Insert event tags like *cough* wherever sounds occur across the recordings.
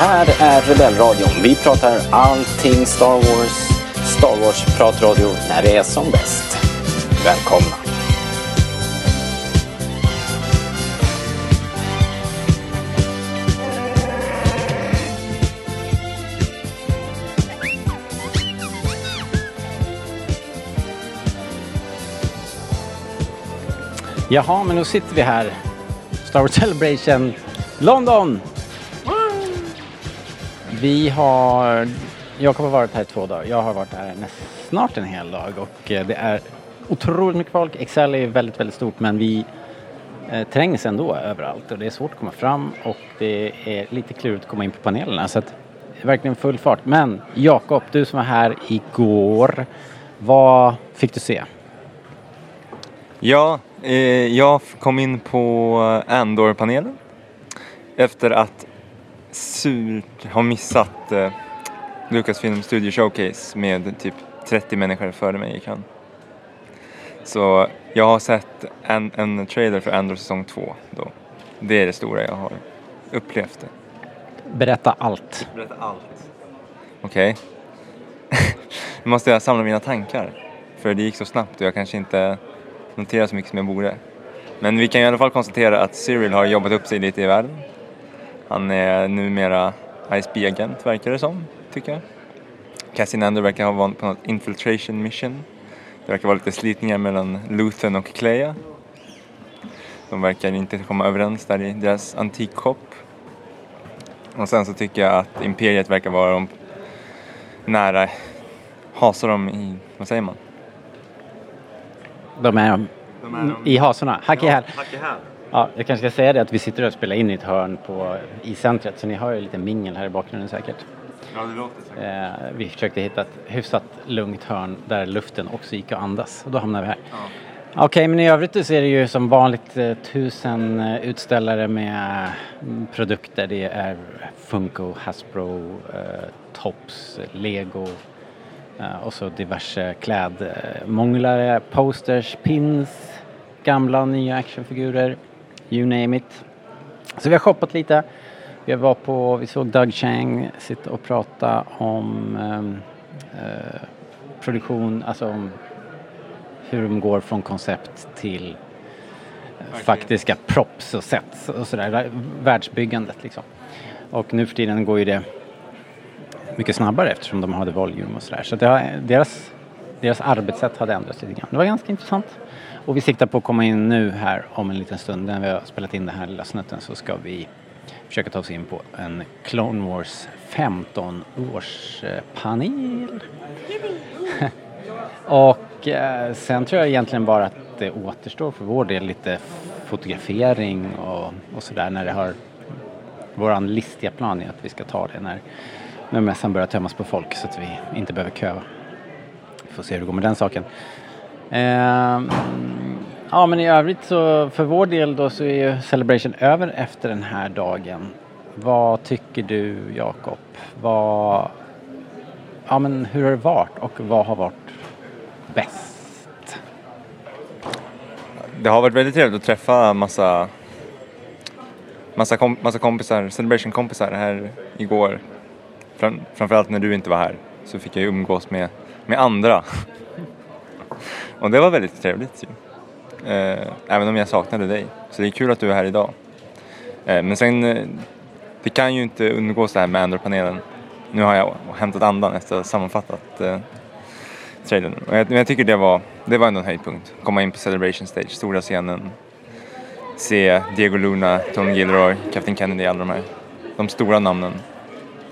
här är Rebellradion. Vi pratar allting Star Wars. Star Wars-pratradio när det är som bäst. Välkomna! Jaha, men nu sitter vi här. Star Wars Celebration London! Vi har... Jakob har varit här i två dagar. Jag har varit här snart en hel dag och eh, det är otroligt mycket folk. Excel är väldigt, väldigt stort men vi eh, trängs ändå överallt och det är svårt att komma fram och det är lite klurigt att komma in på panelerna så att det är verkligen full fart. Men Jakob, du som var här igår, vad fick du se? Ja, eh, jag kom in på Andor-panelen efter att surt ha missat eh, Lucasfilm Studio Showcase med typ 30 människor före mig i kön. Så jag har sett en, en trailer för Andor säsong 2 då. Det är det stora jag har upplevt. Berätta allt. Berätta allt. Okej. *laughs* nu måste jag samla mina tankar. För det gick så snabbt och jag kanske inte noterar så mycket som jag borde. Men vi kan i alla fall konstatera att Cyril har jobbat upp sig lite i världen. Han är numera ISB-agent verkar det som, tycker jag. Cassian Andor verkar ha varit på något infiltration mission. Det verkar vara lite slitningar mellan Luthen och Cleia. De verkar inte komma överens där i deras antikshop. Och sen så tycker jag att Imperiet verkar vara de nära, hasar dem i, vad säger man? De är, De är de- i hasorna. Hack i häl. Hack i häl. Ja, jag kanske ska säga det att vi sitter och spelar in i ett hörn på, i centret så ni hör ju lite mingel här i bakgrunden säkert. Ja, det låter så. Eh, vi försökte hitta ett hyfsat lugnt hörn där luften också gick att andas och då hamnade vi här. Okej, men i övrigt så är det ju som vanligt eh, tusen eh, utställare med mm, produkter. Det är Funko, Hasbro, eh, Tops, Lego eh, och så diverse klädmånglare, posters, pins, gamla och nya actionfigurer, you name it. Så vi har shoppat lite. Vi var på, vi såg Doug Chang sitta och prata om ehm, eh, produktion, alltså om hur de går från koncept till eh, faktiska props och sets och sådär, vär- världsbyggandet liksom. Och nu för tiden går ju det mycket snabbare eftersom de hade volume och sådär. Så det har, deras, deras arbetssätt hade ändrats lite grann. Det var ganska intressant. Och vi siktar på att komma in nu här om en liten stund. När vi har spelat in den här lilla snutten så ska vi försöka ta oss in på en Clone Wars 15-årspanel. *laughs* Och eh, sen tror jag egentligen bara att det återstår för vår del lite fotografering och, och sådär när det har våran listiga plan är att vi ska ta det när, när mässan börjar tömmas på folk så att vi inte behöver köa. Vi får se hur det går med den saken. Ehm, ja men i övrigt så för vår del då så är ju Celebration över efter den här dagen. Vad tycker du Jakob? Vad, ja men hur har det varit och vad har varit bäst? Det har varit väldigt trevligt att träffa massa, massa, kom, massa kompisar, Celebration-kompisar här igår. Fram, framförallt när du inte var här så fick jag ju umgås med, med andra. Och det var väldigt trevligt ju. Eh, även om jag saknade dig. Så det är kul att du är här idag. Eh, men sen, eh, det kan ju inte undgås det här med Android-panelen. Nu har jag hämtat andan efter att ha sammanfattat eh, trailern. Men jag, men jag tycker det var, det var ändå en höjdpunkt. Komma in på Celebration Stage, stora scenen. Se Diego Luna, Tony Gilroy, Captain Kennedy, alla de här. De stora namnen.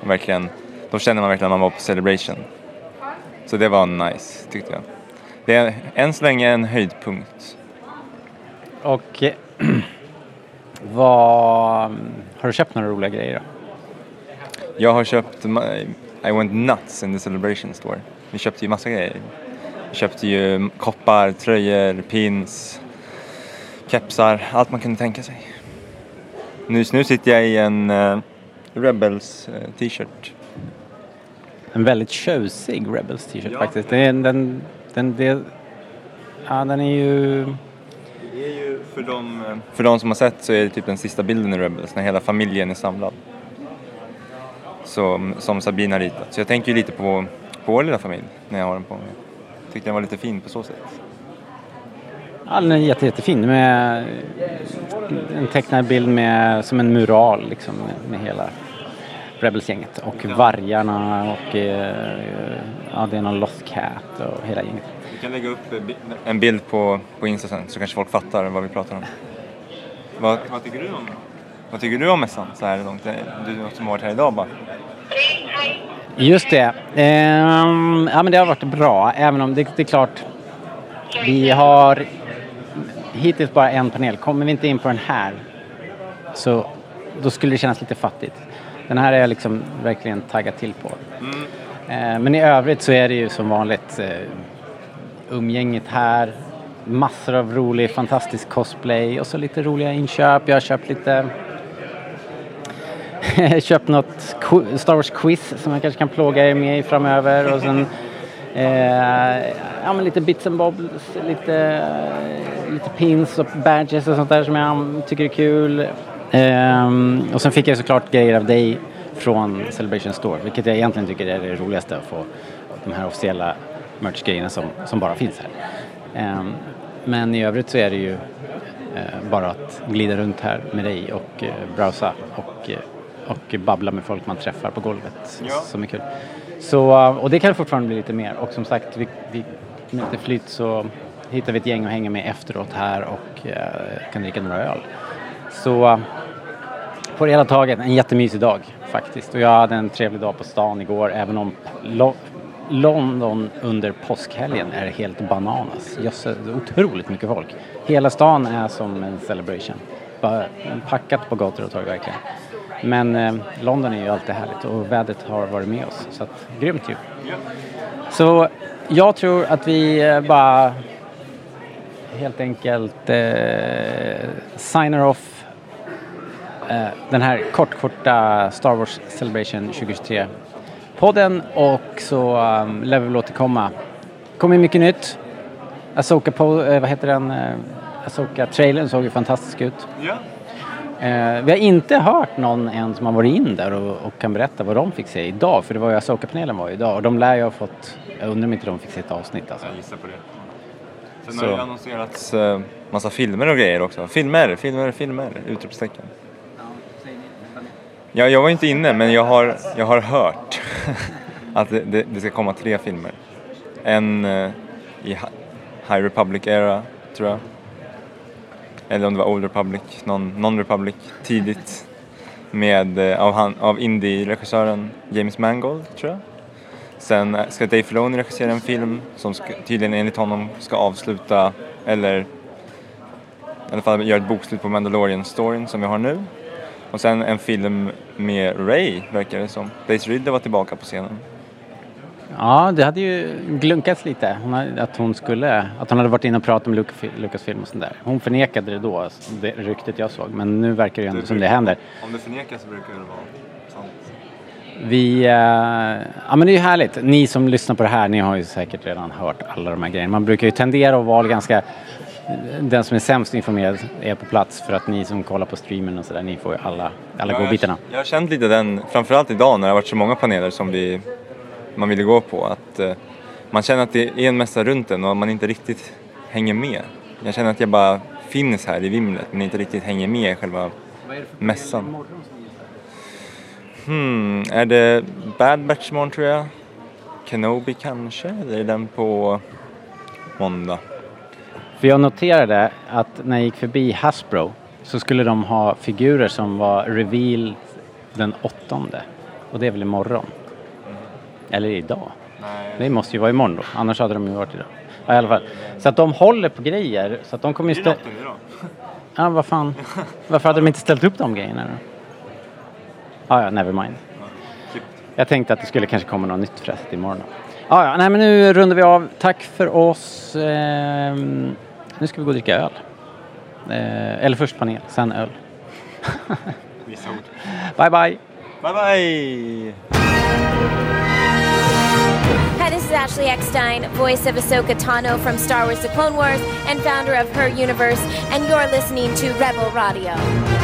Och verkligen, då känner man verkligen att man var på Celebration. Så det var nice, tyckte jag. Det är än så länge en höjdpunkt. Och eh, *clears throat* vad, har du köpt några roliga grejer då? Jag har köpt, I went nuts in the Celebration store. Vi köpte ju massa grejer. Vi köpte ju koppar, tröjor, pins, kepsar, allt man kunde tänka sig. Nu, nu sitter jag i en eh, Rebels eh, t-shirt. En väldigt tjusig Rebels t-shirt Ja. faktiskt. Den, den, den, det, ja, den är ju... Det är ju för de, för de som har sett så är det typ den sista bilden i Rebels när hela familjen är samlad. som, som Sabine har ritat. Så jag tänker ju lite på, på vår lilla familj när jag har den på mig. Tyckte den var lite fin på så sätt. Ja, den är jätte, jättefin med en tecknad bild med, som en mural liksom med, med hela Rebels-gänget och vargarna och eh, ja, det är någon Lost Cat och hela gänget. Vi kan lägga upp en bild på, på Insta sen så kanske folk fattar vad vi pratar om. Vad, vad tycker du om Vad tycker du om mässan så här långt? Du som har varit här idag bara. Just det. Ehm, ja men det har varit bra även om det, det är klart vi har hittills bara en panel. Kommer vi inte in på den här så då skulle det kännas lite fattigt. Den här är jag liksom verkligen taggad till på. Mm. Men i övrigt så är det ju som vanligt eh, umgänget här, massor av rolig, fantastisk cosplay och så lite roliga inköp. Jag har köpt lite *laughs* köpt något Star Wars-quiz som jag kanske kan plåga er med i framöver och sen eh, ja, men lite bits and bobs, lite, lite pins och badges och sånt där som jag tycker är kul. Um, och sen fick jag såklart grejer av dig från Celebration Store, vilket jag egentligen tycker är det roligaste att få de här officiella merch-grejerna som, som bara finns här. Um, men i övrigt så är det ju uh, bara att glida runt här med dig och uh, browsa och, uh, och babbla med folk man träffar på golvet ja. som är kul. Så, och det kan fortfarande bli lite mer och som sagt, vi, vi, med lite flytt så hittar vi ett gäng att hänga med efteråt här och kan dricka några öl. Så på det hela taget en jättemysig dag faktiskt. Och jag hade en trevlig dag på stan igår även om Lo London under påskhelgen är helt bananas. Jösses, otroligt mycket folk. Hela stan är som en celebration. Bara packat på gator och torg verkligen. Men eh, London är ju alltid härligt och vädret har varit med oss så att grymt ju. Så jag tror att vi eh, bara helt enkelt eh, signar off Eh, den här kortkorta Star Wars Celebration 2023 podden och så um, lär vi väl återkomma. Det kommer mycket nytt. Asoka på, eh, vad heter den? Eh, Asoka-trailern såg ju fantastisk ut. Ja. Eh, vi har inte hört någon än som har varit in där och, och kan berätta vad de fick se idag. För det var ju Asoka-panelen var ju idag och de lär ju ha fått, jag undrar om inte de fick se ett avsnitt alltså. Jag gissar på det. Sen så. har det annonserats massa filmer och grejer också. Filmer, filmer, filmer, utropstecken. Ja, jag var inte inne men jag har, jag har hört *laughs* att det, det, det, ska komma tre filmer. En eh, i High Republic-era, tror jag. Eller om det var Old Republic, Non-Republic, tidigt. Med, eh, av, han, av indie-regissören James Mangold, tror jag. Sen eh, ska Dave Filoni regissera en film som ska, tydligen enligt honom ska avsluta, eller i alla fall göra ett bokslut på Mandalorian-storyn som vi har nu. Och sen en film med Ray, verkar det som. Daisy Ridley var tillbaka på scenen. Ja, det hade ju glunkats lite. Hon hade, att hon skulle, att hon hade varit inne och pratat med Lucasfilm och sånt där. Hon förnekade det då, alltså, det ryktet jag såg. Men nu verkar det ju ändå det som det händer. Om det förnekas så brukar det vara sant. Vi, uh, ja men det är ju härligt. Ni som lyssnar på det här, ni har ju säkert redan hört alla de här grejerna. Man brukar ju tendera att vara ganska den som är sämst informerad är på plats för att ni som kollar på streamen och sådär, ni får ju alla, alla ja, godbitarna. Jag, jag har känt lite den, framförallt idag när det har varit så många paneler som vi, man ville gå på, att uh, man känner att det är en mässa runt en och man inte riktigt hänger med. Jag känner att jag bara finns här i vimlet men inte riktigt hänger med i själva mässan. Hmm, är det Bad Batch imorgon tror jag? Kenobi kanske? Eller är den på måndag? För jag noterade att när jag gick förbi Hasbro så skulle de ha figurer som var reveal den åttonde. Och det är väl imorgon? Eller idag? Nej. Det måste ju vara imorgon då, annars hade de ju varit idag. Ja, i alla fall. Så att de håller på grejer. Så att de kommer ju ställa... *laughs* Ja, vad fan. Varför hade de inte ställt upp de grejerna då? Ah, ja, never mind. Jag tänkte att det skulle kanske komma något nytt förresten imorgon. Ah, ja, nej men nu rundar vi av. Tack för oss. Ehm nu ska vi gå och dricka öl. Eh, eller först panel, sen öl. *laughs* Vissa ord. Bye bye! Bye bye! Hi, this is Ashley Eckstein, voice of Ahsoka Tano from Star Wars The Clone Wars and founder of Her Universe, and you're listening to Rebel Radio.